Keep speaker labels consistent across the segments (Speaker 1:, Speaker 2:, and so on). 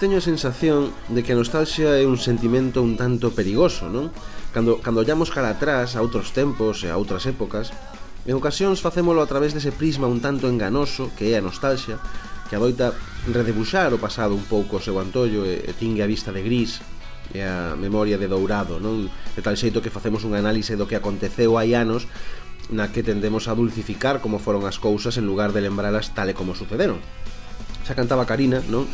Speaker 1: teño a sensación de que a nostalgia é un sentimento un tanto perigoso, non? Cando, cando ollamos cara atrás a outros tempos e a outras épocas, en ocasións facémolo a través dese prisma un tanto enganoso que é a nostalgia, que adoita redebuxar o pasado un pouco o seu antollo e, e tingue a vista de gris e a memoria de dourado, non? De tal xeito que facemos un análise do que aconteceu hai anos na que tendemos a dulcificar como foron as cousas en lugar de lembralas tal e como sucederon. Xa cantaba Karina, non?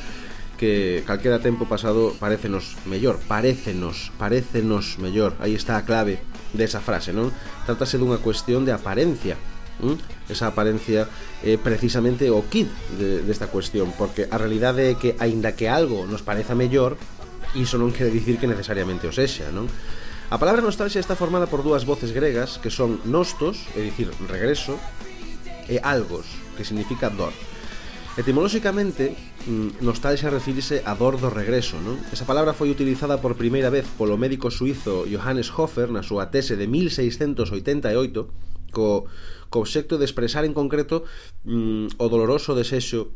Speaker 1: que calquera tempo pasado parecenos mellor, parecenos, parecenos mellor. Aí está a clave desa frase, non? Trátase dunha cuestión de aparencia. ¿m? Esa aparencia é eh, precisamente o kit de, desta cuestión, porque a realidade é que aínda que algo nos pareza mellor, iso non quere dicir que necesariamente o sexa, non? A palabra nostalgia está formada por dúas voces gregas que son nostos, é dicir, regreso, e algos, que significa dor. Etimolóxicamente, mm, nostalgia refírese a dor do regreso, non? Esa palabra foi utilizada por primeira vez polo médico suizo Johannes Hofer na súa tese de 1688 co, co obxecto de expresar en concreto mm, o doloroso desexo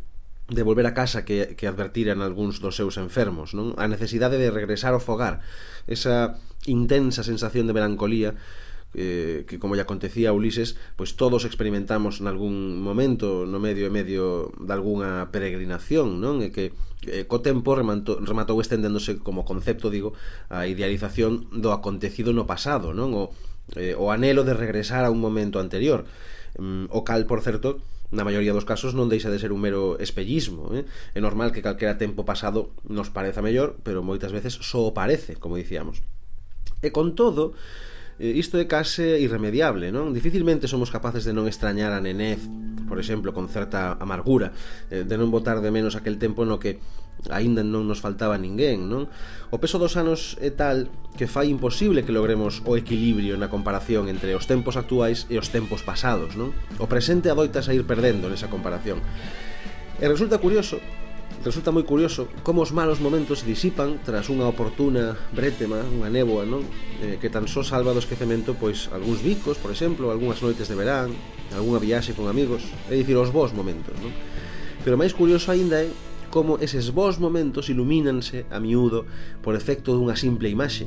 Speaker 1: de volver a casa que, que advertiran algúns dos seus enfermos, non? A necesidade de regresar ao fogar, esa intensa sensación de melancolía eh, que como lle acontecía a Ulises, pois todos experimentamos en algún momento no medio e medio de algunha peregrinación, non? E que eh, co tempo remanto, rematou estendéndose como concepto, digo, a idealización do acontecido no pasado, non? O, eh, o anelo de regresar a un momento anterior, mm, o cal, por certo, na maioría dos casos non deixa de ser un mero espellismo eh? é normal que calquera tempo pasado nos pareza mellor, pero moitas veces só parece, como dicíamos e con todo, Eh, isto é case irremediable, non? Dificilmente somos capaces de non extrañar a nenez, por exemplo, con certa amargura, eh, de non botar de menos aquel tempo no que aínda non nos faltaba ninguén, non? O peso dos anos é tal que fai imposible que logremos o equilibrio na comparación entre os tempos actuais e os tempos pasados, non? O presente adoita sair perdendo nesa comparación. E resulta curioso Resulta moi curioso como os malos momentos se disipan tras unha oportuna brétema, unha néboa, non? Eh, que tan só salva do esquecemento pois algúns bicos, por exemplo, algunhas noites de verán, algunha viaxe con amigos, é dicir, os bons momentos, non? Pero máis curioso aínda é como eses bons momentos ilumínanse a miúdo por efecto dunha simple imaxe,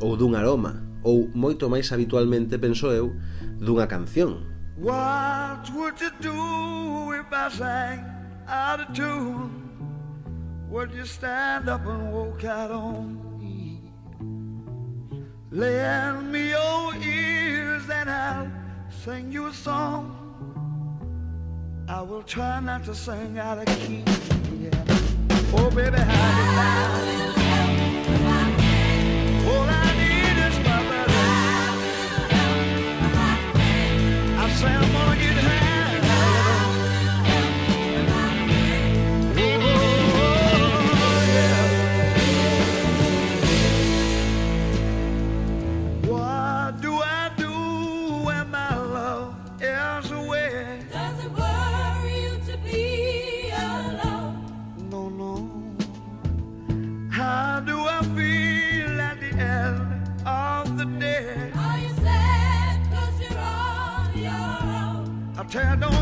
Speaker 1: ou dun aroma, ou moito máis habitualmente, penso eu, dunha canción.
Speaker 2: What would you do if I sang out of tune? Would you stand up and walk out on me? Lend me your ears and I'll sing you a song. I will try not to sing out of key. Yeah. Oh, baby, how do
Speaker 3: you
Speaker 2: say I'm gonna get
Speaker 1: tear down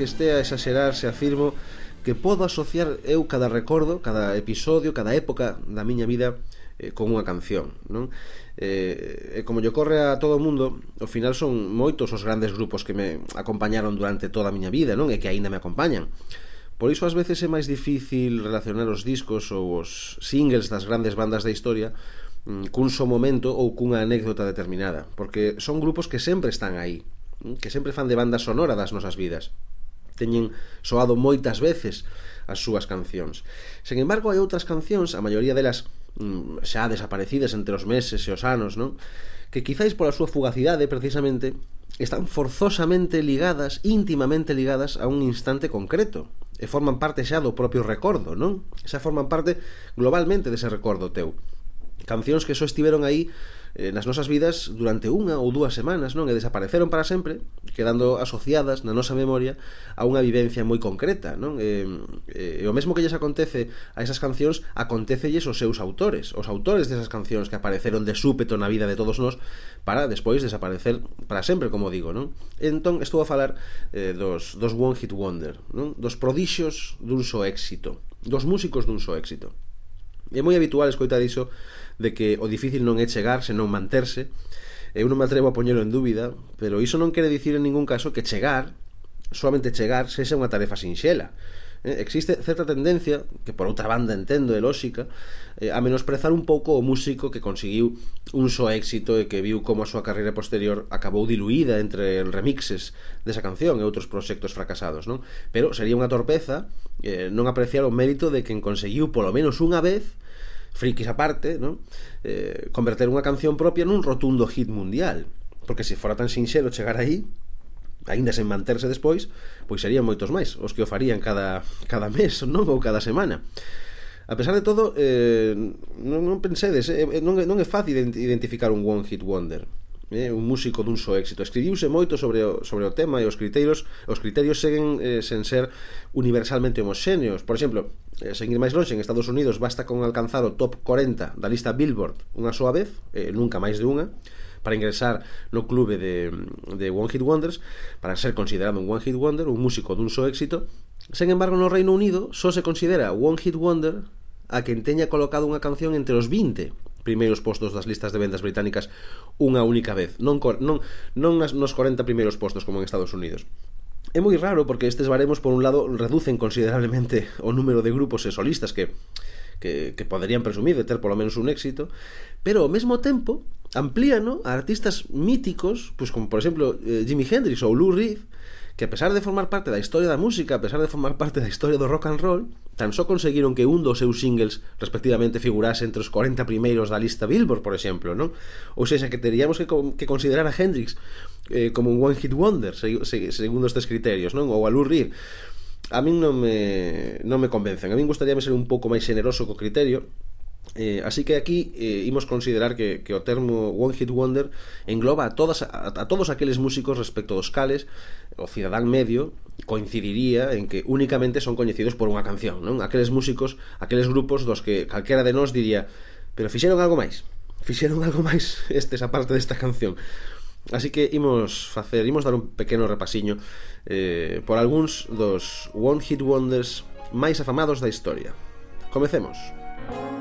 Speaker 1: que estea a exagerar se afirmo que podo asociar eu cada recordo, cada episodio, cada época da miña vida eh, con unha canción, non? Eh, e como lle corre a todo o mundo, ao final son moitos os grandes grupos que me acompañaron durante toda a miña vida, non? E que aínda me acompañan. Por iso ás veces é máis difícil relacionar os discos ou os singles das grandes bandas da historia mm, cun só momento ou cunha anécdota determinada, porque son grupos que sempre están aí, mm, que sempre fan de banda sonora das nosas vidas teñen soado moitas veces as súas cancións. Sen embargo, hai outras cancións, a maioría delas mm, xa desaparecidas entre os meses e os anos, non? que quizáis pola súa fugacidade, precisamente, están forzosamente ligadas, íntimamente ligadas a un instante concreto, e forman parte xa do propio recordo, non? Xa forman parte globalmente dese recordo teu. Cancións que só estiveron aí eh, nas nosas vidas durante unha ou dúas semanas, non? E desapareceron para sempre, quedando asociadas na nosa memoria a unha vivencia moi concreta, non? E, e, e o mesmo que lles acontece a esas cancións, acontecelles aos seus autores, os autores desas cancións que apareceron de súpeto na vida de todos nós para despois desaparecer para sempre, como digo, non? Entón, estou a falar eh, dos, dos One Hit Wonder, non? Dos prodixios dun só éxito, dos músicos dun só éxito. É moi habitual escoitar iso de que o difícil non é chegar, senón manterse. Eu non me atrevo a poñelo en dúbida, pero iso non quere dicir en ningún caso que chegar, solamente chegar, sexa unha tarefa sinxela. Eh, existe certa tendencia, que por outra banda entendo é lóxica, eh, a menosprezar un pouco o músico que conseguiu un só éxito e que viu como a súa carreira posterior acabou diluída entre remixes desa canción e outros proxectos fracasados, non? Pero sería unha torpeza eh, non apreciar o mérito de quen conseguiu polo menos unha vez frikis aparte, ¿no? eh, converter unha canción propia nun rotundo hit mundial. Porque se fora tan sinxelo chegar aí, aínda sen manterse despois, pois serían moitos máis os que o farían cada, cada mes, non? Ou cada semana. A pesar de todo, eh, non, non pensedes, eh, eh non, non é fácil identificar un one hit wonder é un músico dun só éxito. Escribiuse moito sobre o, sobre o tema e os criterios os criterios seguen eh, sen ser universalmente homoxéneos. Por exemplo, eh, sen ir máis longe, en Estados Unidos basta con alcanzar o top 40 da lista Billboard unha soa vez, eh, nunca máis de unha, para ingresar no clube de, de One Hit Wonders para ser considerado un One Hit Wonder un músico dun só éxito sen embargo no Reino Unido só se considera One Hit Wonder a quen teña colocado unha canción entre os 20 primeiros postos das listas de vendas británicas unha única vez, non, non, non nas, nos 40 primeiros postos como en Estados Unidos. É moi raro porque estes baremos por un lado reducen considerablemente o número de grupos e solistas que que, que poderían presumir de ter polo menos un éxito, pero ao mesmo tempo amplíano a artistas míticos, pois como por exemplo eh, Jimi Hendrix ou Lou Reed, que a pesar de formar parte da historia da música, a pesar de formar parte da historia do rock and roll, tan só conseguiron que un dos seus singles respectivamente figurase entre os 40 primeiros da lista Billboard, por exemplo, non? Ou seja, que teríamos que, que considerar a Hendrix eh, como un one hit wonder, se, se, segundo estes criterios, non? Ou a Lou Reed. A min non me, non me convencen. A min gustaríame ser un pouco máis generoso co criterio Eh, así que aquí eh, imos considerar que, que o termo One Hit Wonder engloba a, todas, a, a todos aqueles músicos respecto dos cales o cidadán medio coincidiría en que únicamente son coñecidos por unha canción, non? Aqueles músicos, aqueles grupos dos que calquera de nós diría pero fixeron algo máis, fixeron algo máis estes aparte desta canción. Así que imos facer, imos dar un pequeno repasiño eh, por algúns dos One Hit Wonders máis afamados da historia. Comecemos. Comecemos.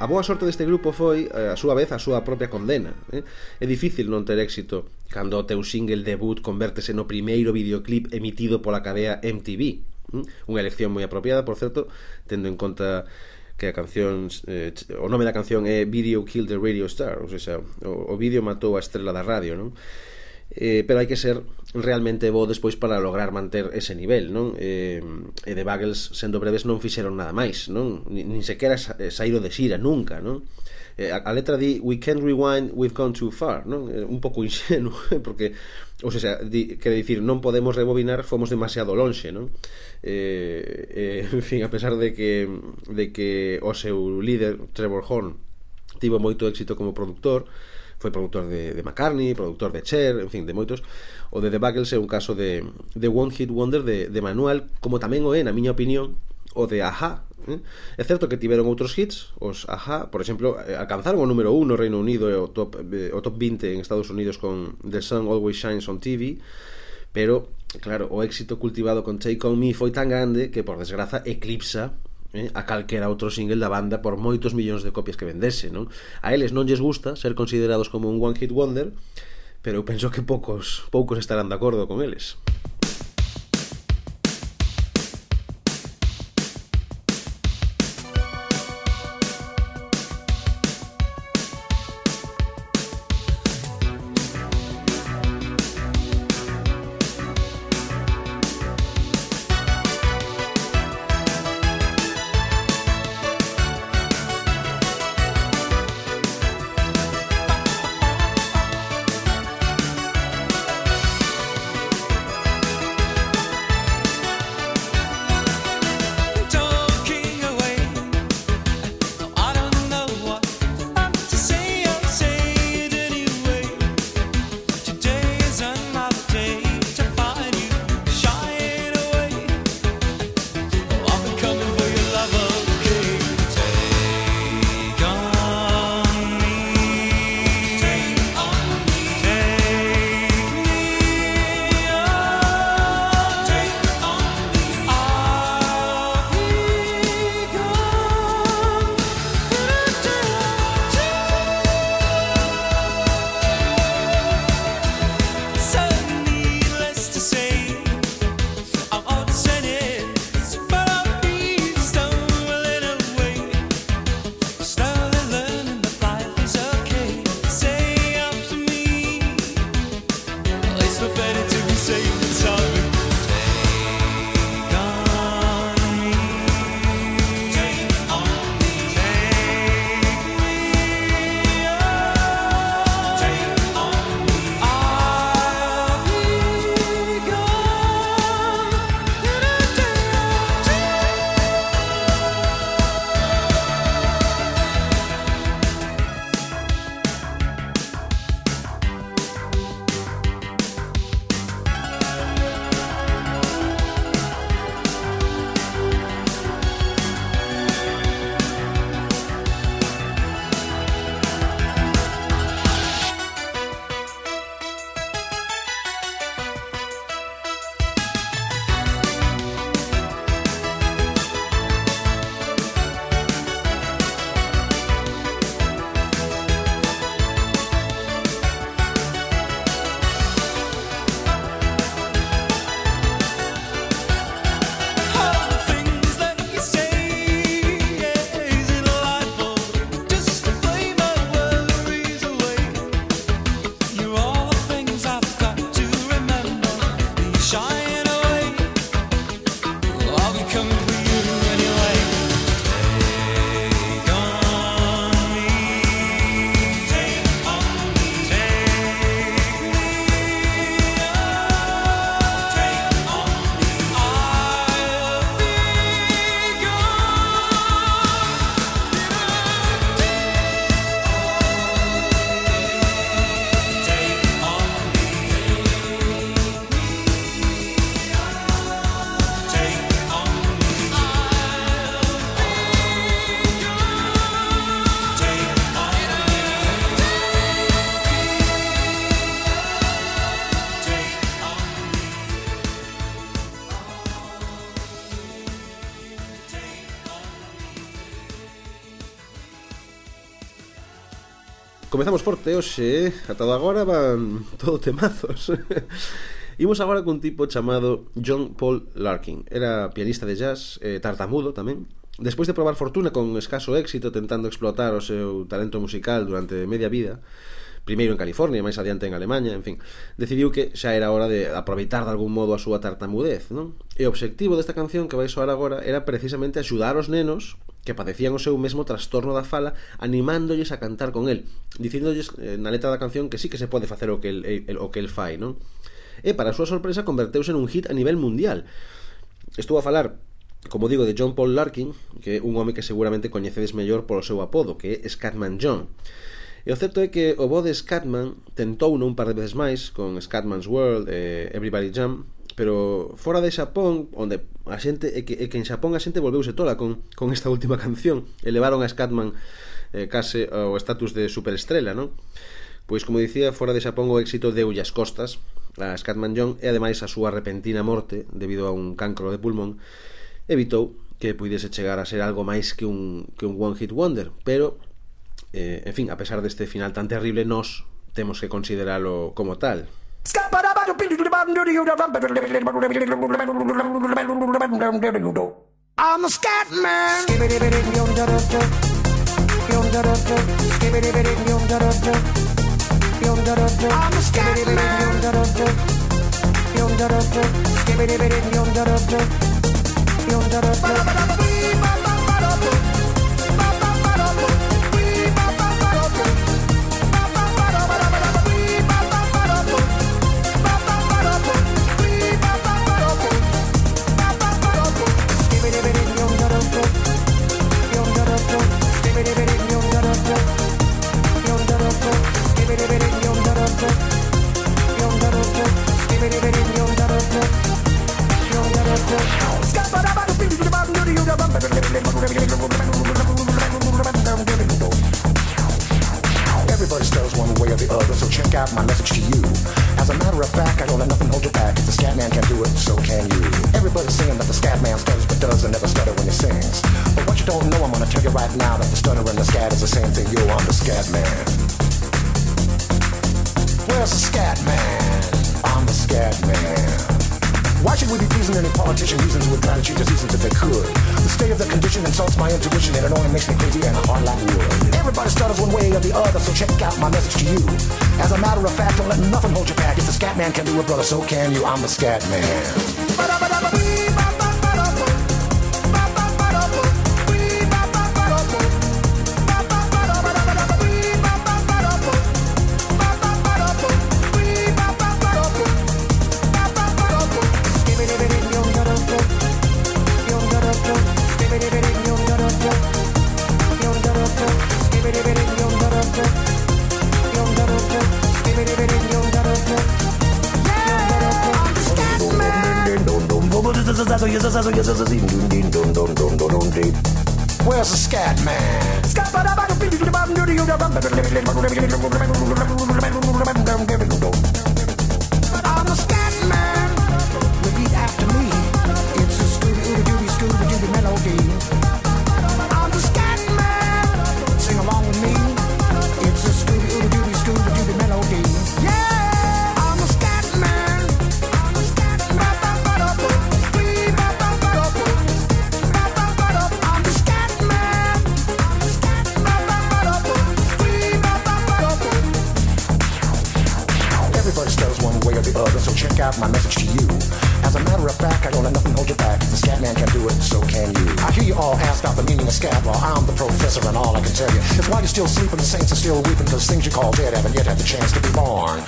Speaker 1: a boa sorte deste grupo foi, eh, a súa vez, a súa propia condena. Eh? É difícil non ter éxito cando o teu single debut convértese no primeiro videoclip emitido pola cadea MTV. Eh? Hm? Unha elección moi apropiada, por certo, tendo en conta que a canción eh, o nome da canción é Video Killed the Radio Star, ou seja, o, o vídeo matou a estrela da radio, non? eh, pero hai que ser realmente bo despois para lograr manter ese nivel, non? Eh, e de Bagels, sendo breves, non fixeron nada máis, non? Nin, nin sequera eh, saíro de xira nunca, non? Eh, a, a letra di We can't rewind, we've gone too far, non? Eh, un pouco inxeno, porque ou sea, di, quere dicir, non podemos rebobinar, fomos demasiado lonxe, non? Eh, eh, en fin, a pesar de que de que o seu líder Trevor Horn tivo moito éxito como productor, foi productor de, de McCartney, productor de Cher, en fin, de moitos. O de The Buggles é un caso de, de One Hit Wonder de, de Manuel, como tamén o é, na miña opinión, o de Aja, Eh? É certo que tiveron outros hits, os Aja, por exemplo, eh, alcanzaron o número 1 no Reino Unido e o top, eh, o top 20 en Estados Unidos con The Sun Always Shines on TV, pero, claro, o éxito cultivado con Take On Me foi tan grande que, por desgraza, eclipsa eh, a calquera outro single da banda por moitos millóns de copias que vendese, non? A eles non lles gusta ser considerados como un one hit wonder, pero eu penso que poucos poucos estarán de acordo con eles. comezamos forte hoxe, eh? ata agora van todo temazos. Imos agora cun tipo chamado John Paul Larkin. Era pianista de jazz, eh, tartamudo tamén. Despois de probar fortuna con escaso éxito tentando explotar o seu talento musical durante media vida, primeiro en California, máis adiante en Alemanha, en fin, decidiu que xa era hora de aproveitar de algún modo a súa tartamudez, non? E o obxectivo desta canción que vai soar agora era precisamente axudar os nenos que padecían o seu mesmo trastorno da fala animándolles a cantar con el, dicíndolles eh, na letra da canción que sí que se pode facer o que el, el, o que el fai, non? E para a súa sorpresa converteuse nun hit a nivel mundial. Estou a falar como digo, de John Paul Larkin, que é un home que seguramente coñecedes mellor polo seu apodo, que é Scatman John. E o certo é que o bo de Scatman tentou non un par de veces máis con Scatman's World e Everybody Jam, pero fora de Xapón, onde a xente é que, é que en Xapón a xente volveuse tola con, con esta última canción, elevaron a Scatman eh, case ao estatus de superestrela, non? Pois como dicía, fora de Xapón o éxito de Ullas Costas, a Scatman John e ademais a súa repentina morte debido a un cancro de pulmón evitou que puidese chegar a ser algo máis que un, que un one hit wonder, pero eh, en fin, a pesar deste final tan terrible nos temos que consideralo como tal
Speaker 4: I'm. Where's the scat man? I'm the scat man. Why should we be pleasing any politician reasons who would try to cheat us reasons if they could? The state of the condition insults my intuition and it only makes me crazy and hard like wood. Everybody stutters one way or the other, so check out my message to you. As a matter of fact, don't let nothing hold you back. If the scat man can do it, brother, so can you. I'm the scat man. Where's the scat man? Out the meaning of scat law. I'm the professor, and all I can tell you is why you're still sleeping, the saints are still weeping, because things you call dead haven't yet had the chance to be born.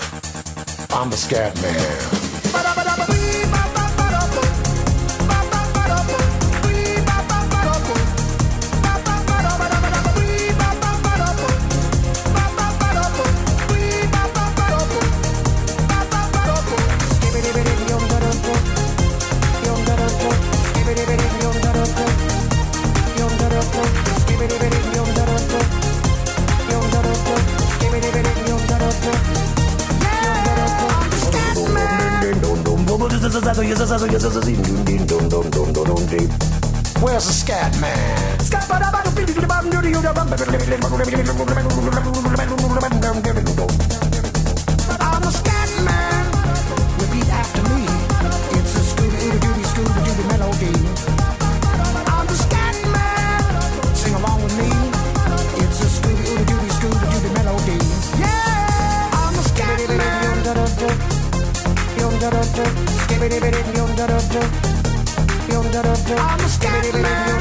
Speaker 4: I'm the scat man. Where's the scat man? Scat I'm the scat man.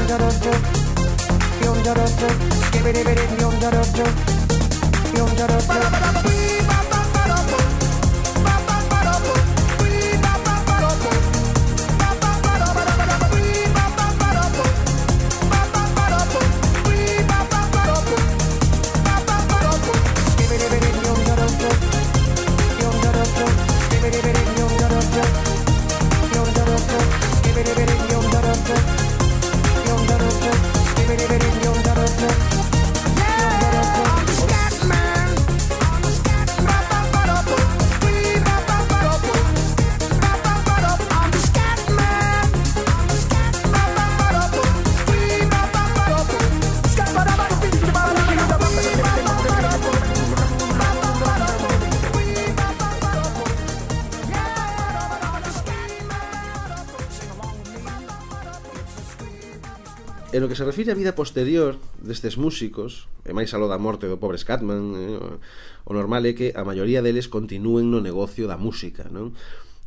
Speaker 1: no que se refire á vida posterior destes músicos, e máis aló da morte do pobre Scatman, eh, o normal é que a maioría deles continúen no negocio da música, non?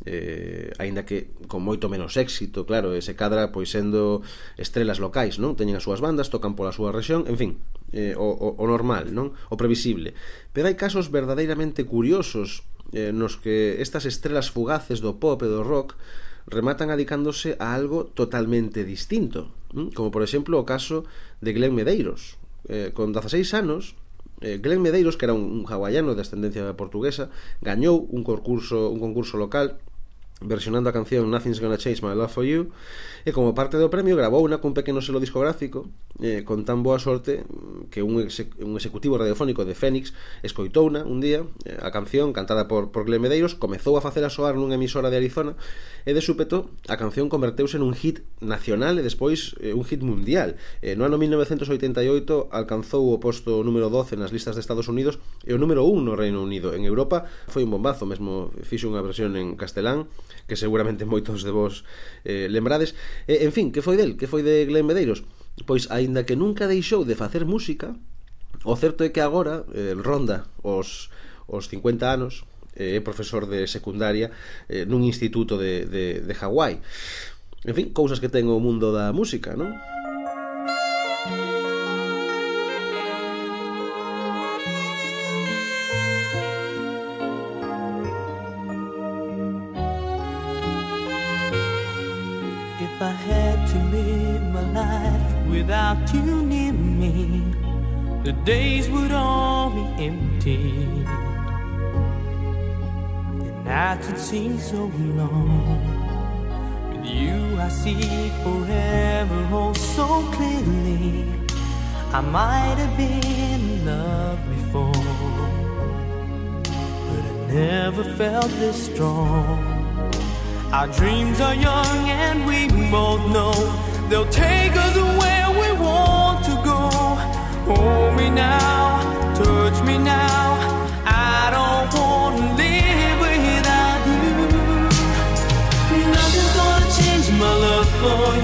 Speaker 1: eh, aínda que con moito menos éxito, claro, ese cadra pois sendo estrelas locais, non? Teñen as súas bandas, tocan pola súa rexión, en fin, eh, o, o, o normal, non? O previsible. Pero hai casos verdadeiramente curiosos eh, nos que estas estrelas fugaces do pop e do rock rematan adicándose a algo totalmente distinto, ¿m? como por exemplo o caso de Glenn Medeiros. Eh, con 16 anos, eh, Glenn Medeiros, que era un, un hawaiano de ascendencia portuguesa, gañou un concurso, un concurso local versionando a canción Nothing's Gonna Change My Love For You e como parte do premio grabou unha cun pequeno selo discográfico eh, con tan boa sorte que un, exe, un executivo radiofónico de Fénix escoitouna un día eh, a canción cantada por, por Glenn Medeiros comezou a facer a soar nunha emisora de Arizona e de súpeto a canción converteuse nun hit nacional e despois eh, un hit mundial eh, no ano 1988 alcanzou o posto número 12 nas listas de Estados Unidos e o número 1 no Reino Unido en Europa foi un bombazo mesmo fixo unha versión en castelán que seguramente moitos de vos eh, lembrades e, en fin, que foi del? que foi de Glenn Medeiros? Pois, aínda que nunca deixou de facer música, o certo é que agora eh, ronda os, os 50 anos, eh, é eh, profesor de secundaria eh, nun instituto de, de, de Hawái. En fin, cousas que ten o mundo da música, non?
Speaker 5: Without you near me, the days would all be empty. The nights would seem so long. With you, I see forever oh so clearly. I might have been in love before, but I never felt this strong. Our dreams are young and we both know they'll take us we want to go. Hold me now, touch me now. I don't want to live without you. Nothing's gonna change my love for you.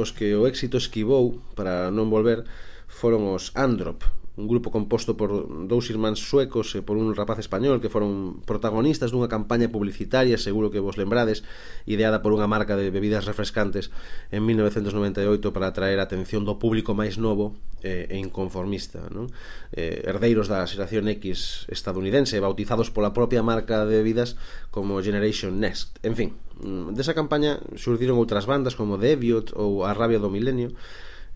Speaker 1: os que o éxito esquivou para non volver foron os Androp, un grupo composto por dous irmáns suecos e por un rapaz español que foron protagonistas dunha campaña publicitaria, seguro que vos lembrades, ideada por unha marca de bebidas refrescantes en 1998 para atraer a atención do público máis novo eh, e inconformista. Non? Eh, herdeiros da xeración X estadounidense, bautizados pola propia marca de bebidas como Generation Next. En fin, mm, desa campaña surdiron outras bandas como The Deviot ou A Rabia do Milenio,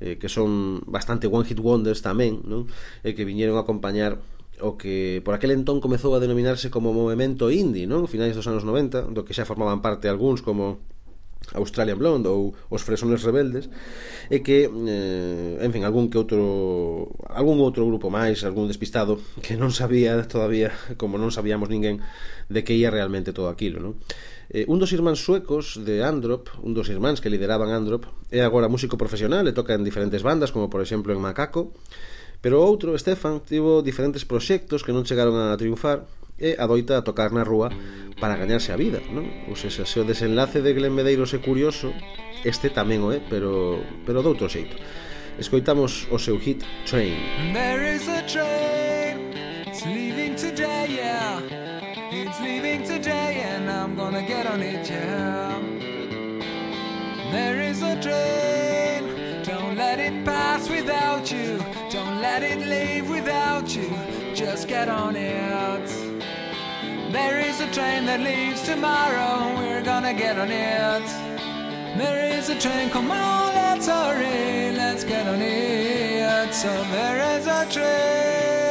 Speaker 1: eh, que son bastante one hit wonders tamén, non? E que viñeron a acompañar o que por aquel entón comezou a denominarse como movemento indie, non? Finais dos anos 90, do que xa formaban parte algúns como Australian Blonde ou os Fresones Rebeldes e que, eh, en fin, algún que outro algún outro grupo máis, algún despistado que non sabía todavía, como non sabíamos ninguén de que ia realmente todo aquilo, non? Eh, un dos irmáns suecos de Androp, un dos irmáns que lideraban Androp, é agora músico profesional e toca en diferentes bandas, como por exemplo en Macaco, pero outro, Stefan, tivo diferentes proxectos que non chegaron a triunfar e adoita a tocar na rúa para gañarse a vida, non? Ou seja, se o desenlace de Glen Medeiros é curioso, este tamén o é, pero, pero doutro xeito. Escoitamos o seu hit Train.
Speaker 6: There is a train gonna get on it, yeah. There is a train, don't let it pass without you. Don't let it leave without you. Just get on it. There is a train that leaves tomorrow, we're gonna get on it. There is a train, come on, let's hurry, let's get on it. So there is a train.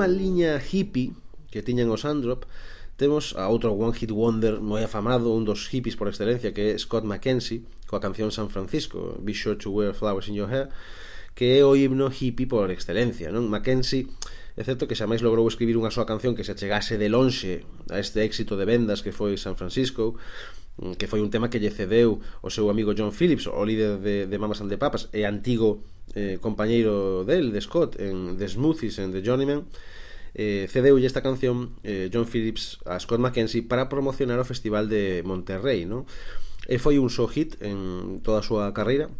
Speaker 1: mesma liña hippie que tiñan os Androp, temos a outro One Hit Wonder moi afamado, un dos hippies por excelencia, que é Scott McKenzie, coa canción San Francisco, Be Sure to Wear Flowers in Your Hair, que é o himno hippie por excelencia, non? Mackenzie É certo que xa máis logrou escribir unha súa canción que se chegase de lonxe a este éxito de vendas que foi San Francisco, que foi un tema que lle cedeu o seu amigo John Phillips, o líder de, de Mamas and the Papas, e antigo eh, compañeiro del, de Scott, en The Smoothies, en The Journeyman, eh, cedeulle esta canción eh, John Phillips a Scott McKenzie para promocionar o Festival de Monterrey, non? E foi un só hit en toda a súa carreira,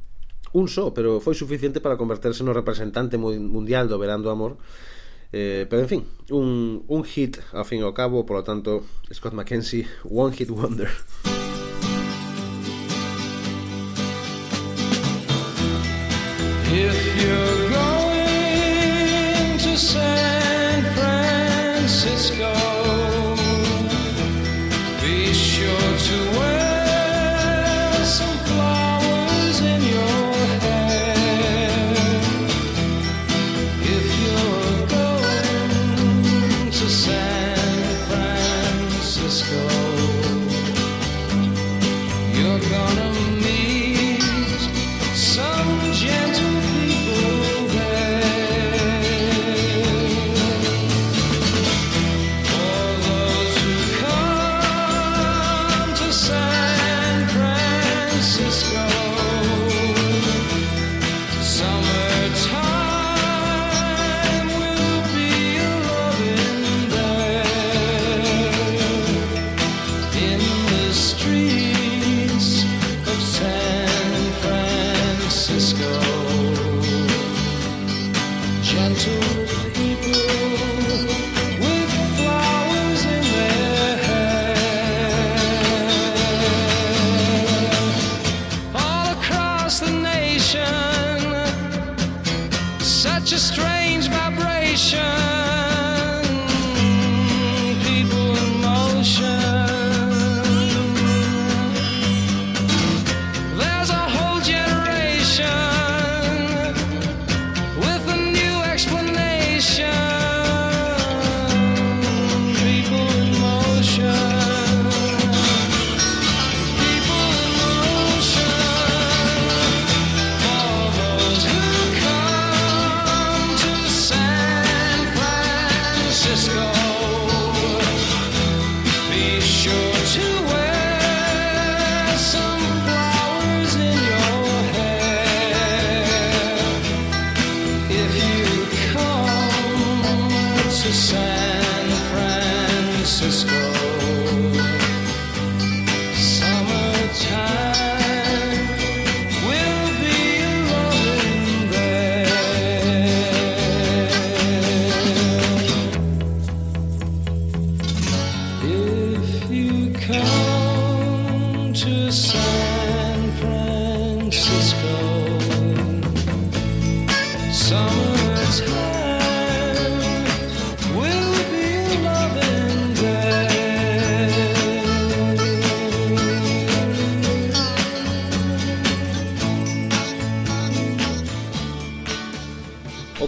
Speaker 1: un só, pero foi suficiente para converterse no representante mundial do Verán do Amor, Eh, pero en fin, un, un hit ao fin e ao cabo, por lo tanto, Scott McKenzie, One Hit Wonder.
Speaker 5: If such a strange vibration.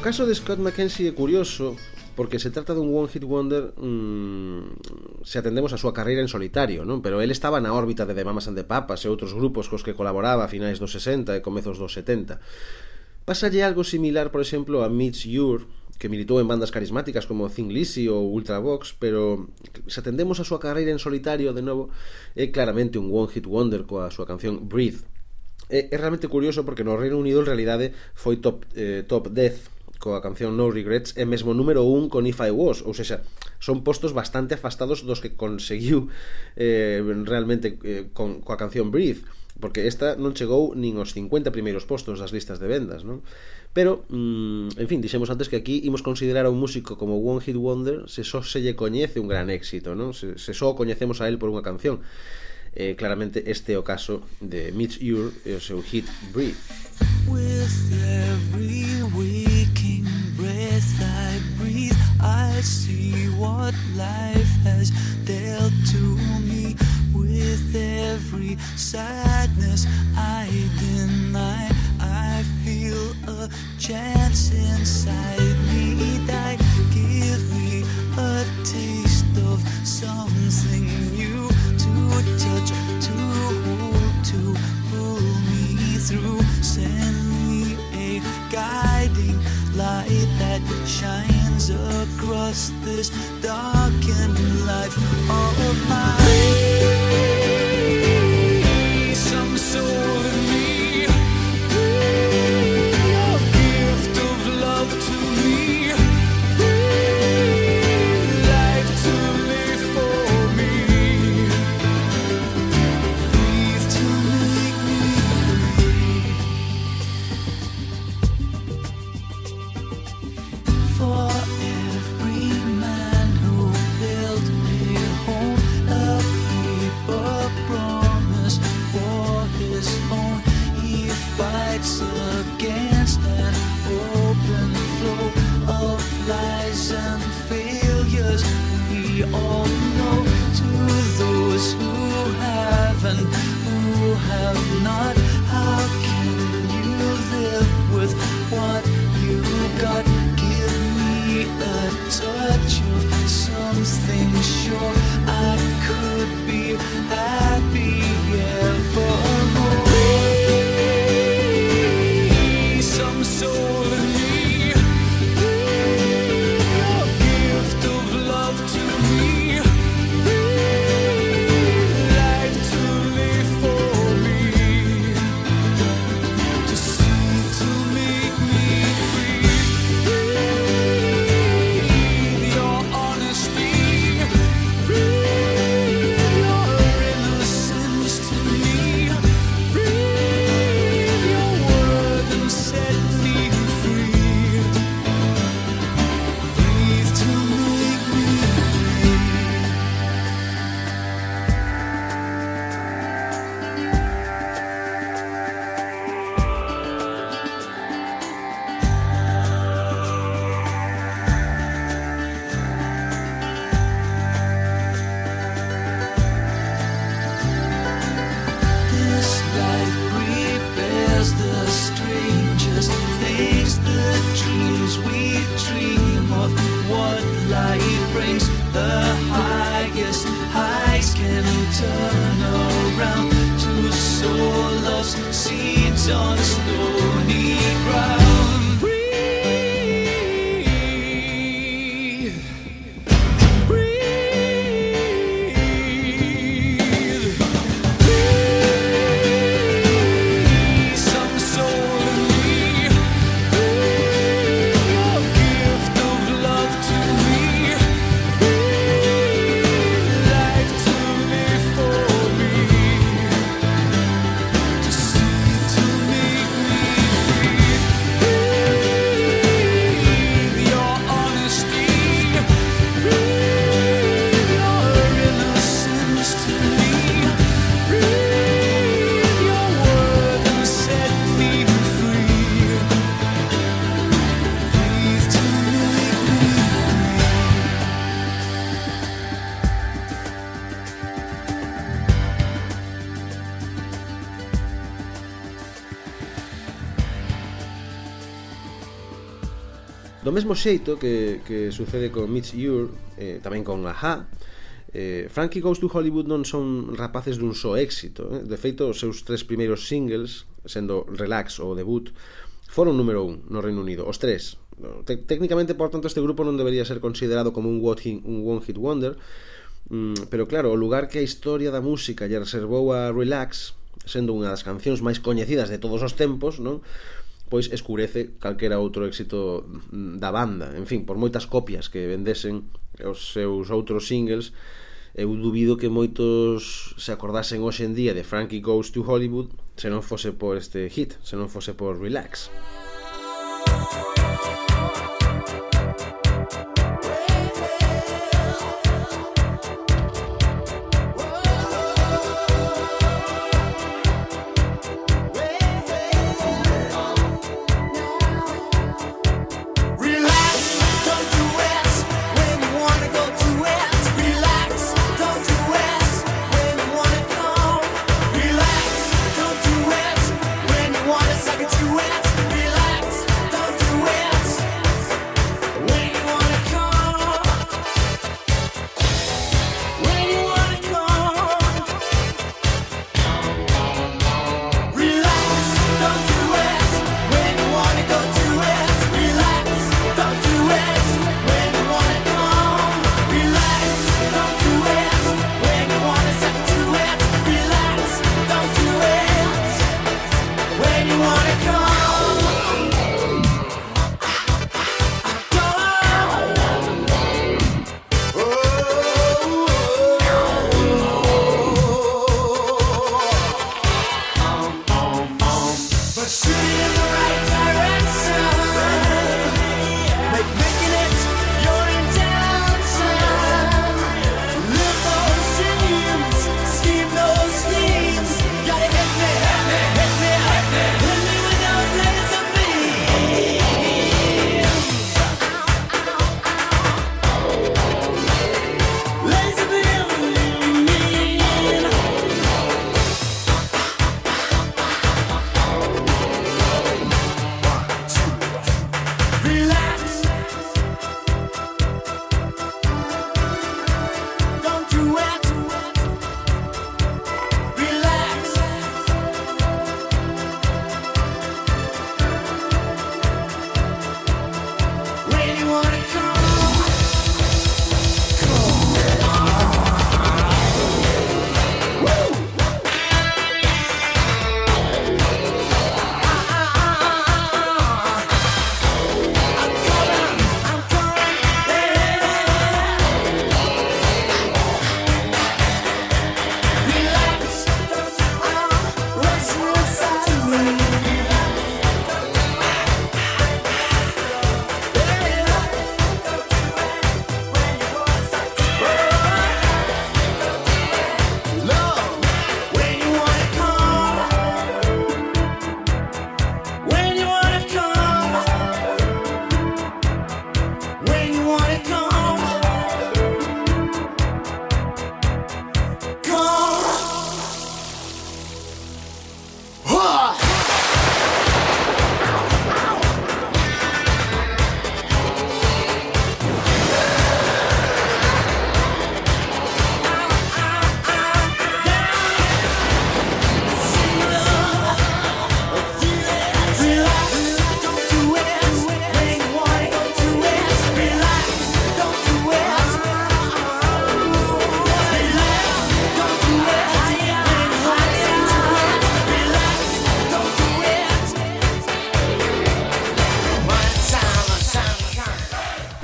Speaker 1: caso de Scott McKenzie é curioso porque se trata dun one hit wonder mmm, se atendemos a súa carreira en solitario, non? Pero el estaba na órbita de The Mamas and the Papas e outros grupos cos que colaboraba a finais dos 60 e comezos dos 70. Pasalle algo similar, por exemplo, a Mitch Ure, que militou en bandas carismáticas como Thin Lizzy ou Ultravox, pero se atendemos a súa carreira en solitario de novo, é claramente un one hit wonder coa súa canción Breathe. É, é realmente curioso porque no Reino Unido en realidade foi top, eh, top 10 coa canción No Regrets é mesmo número 1 con If I Was ou seja, son postos bastante afastados dos que conseguiu eh, realmente eh, con, coa canción Breathe porque esta non chegou nin os 50 primeiros postos das listas de vendas, non? Pero, mm, en fin, dixemos antes que aquí imos considerar a un músico como One Hit Wonder se só se lle coñece un gran éxito, non? Se, se só coñecemos a él por unha canción. Eh, claramente este é o caso de Mitch Ure e o seu hit Breathe.
Speaker 6: With every week. I see what life has dealt to me with every sadness I deny. I feel a chance inside me that
Speaker 7: give me a taste of something new to touch, to hold, to pull me through. Send me a guiding light that shines across this darkened life All of mine.
Speaker 5: We all xeito que, que sucede con Mitch Ure, eh, tamén con Aha, Eh, Frankie Goes to Hollywood non son rapaces dun só éxito eh? De feito, os seus tres primeiros singles Sendo Relax ou Debut Foron número un no Reino Unido Os tres Te Técnicamente, por tanto, este grupo non debería ser considerado Como un, un one hit wonder mm, Pero claro, o lugar que a historia da música Lle reservou a Relax Sendo unha das cancións máis coñecidas de todos os tempos non? pois escurece calquera outro éxito da banda. En fin, por moitas copias que vendesen os seus outros singles, eu dubido que moitos se acordasen hoxe en día de Frankie Goes to Hollywood se non fose por este hit, se non fose por Relax.
Speaker 8: Relax.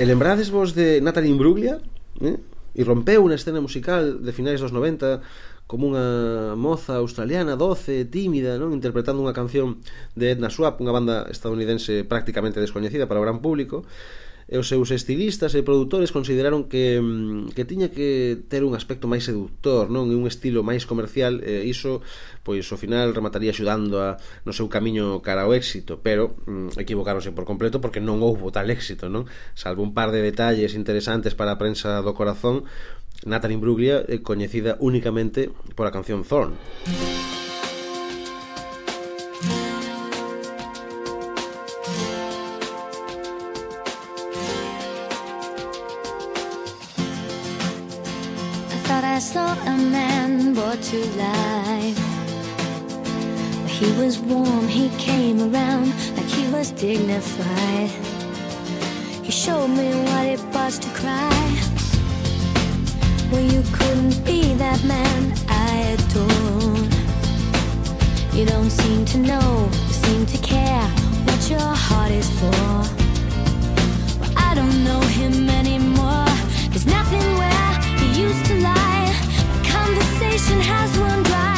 Speaker 1: lembrades vos de Natalie Imbruglia? Eh? Irrompeu na escena musical de finais dos 90 como unha moza australiana doce, tímida, non interpretando unha canción de Edna Swap, unha banda estadounidense prácticamente descoñecida para o gran público, e os seus estilistas e produtores consideraron que, mm, que tiña que ter un aspecto máis seductor, non? E un estilo máis comercial, e iso, pois, ao final remataría axudando a, no seu camiño cara ao éxito, pero mm, equivocáronse por completo porque non houbo tal éxito, non? Salvo un par de detalles interesantes para a prensa do corazón, Natalie Imbruglia é coñecida únicamente pola canción Thorn.
Speaker 9: Música was warm, he came around like he was dignified. He showed me what it was to cry. Well, you couldn't be that man I adored. You don't seem to know, you seem to care what your heart is for. Well, I don't know him anymore. There's nothing where he used to lie. My conversation has run dry.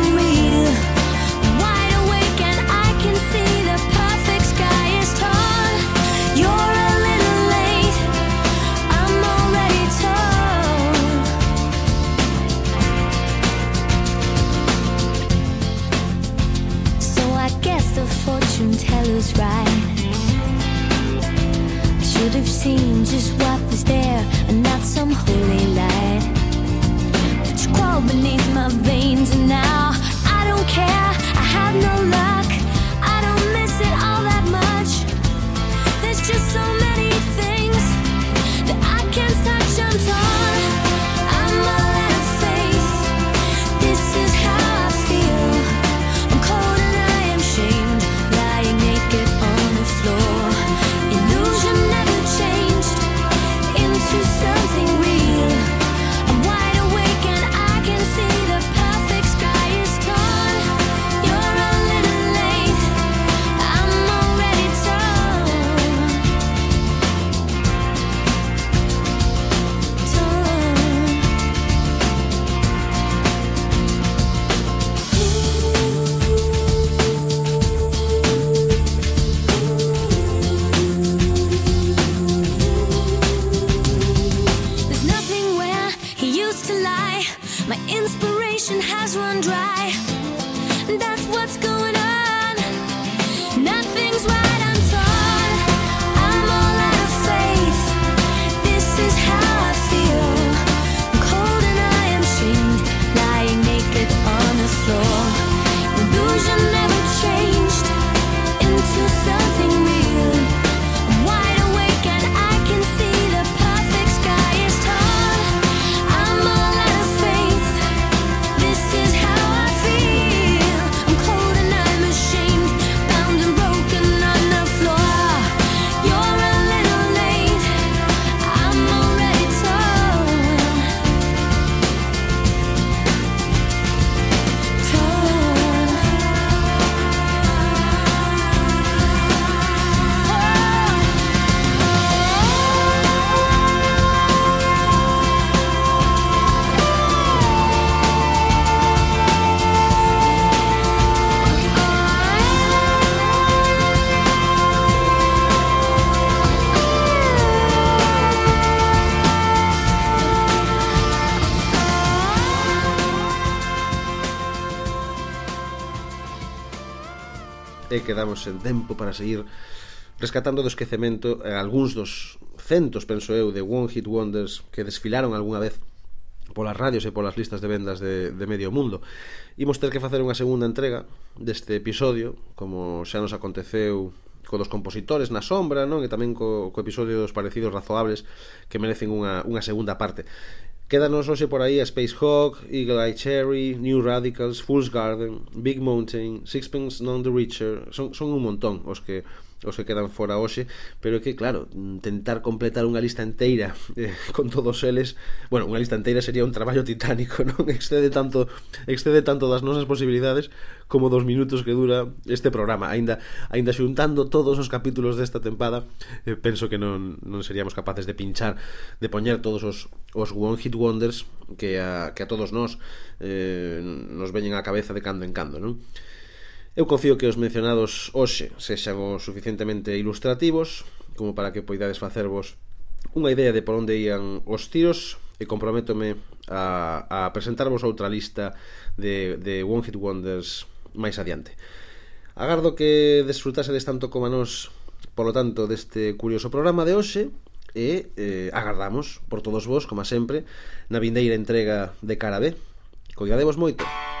Speaker 9: seen just what was there and not some holy light. But you crawl beneath my veins and now I don't care. I have no luck.
Speaker 1: e quedamos en tempo para seguir rescatando do esquecemento eh, algúns dos centos, penso eu, de One Hit Wonders que desfilaron algunha vez polas radios e polas listas de vendas de, de medio mundo. Imos ter que facer unha segunda entrega deste episodio, como xa nos aconteceu co dos compositores na sombra, non? E tamén co, co episodio dos parecidos razoables que merecen unha, unha segunda parte. Quédanos hoxe por aí a Spacehawk, Eagle Eye Cherry, New Radicals, Fool's Garden, Big Mountain, Sixpence None the Richer, son, son un montón os que os que quedan fora hoxe, pero é que, claro, tentar completar unha lista inteira eh, con todos eles, bueno, unha lista inteira sería un traballo titánico, non excede tanto excede tanto das nosas posibilidades como dos minutos que dura este programa. Aínda aínda xuntando todos os capítulos desta tempada, eh, penso que non, non seríamos capaces de pinchar, de poñer todos os, os One Hit Wonders que a, que a todos nós eh, nos veñen á cabeza de cando en cando, non? Eu confío que os mencionados hoxe sexan o suficientemente ilustrativos como para que poidades facervos unha idea de por onde ían os tiros e comprométome a, a presentarvos outra lista de, de One Hit Wonders máis adiante. Agardo que desfrutasedes tanto como a nós, polo tanto, deste curioso programa de hoxe e eh, agardamos por todos vos, como sempre, na vindeira entrega de cara B. Coidadevos moito.
Speaker 5: Música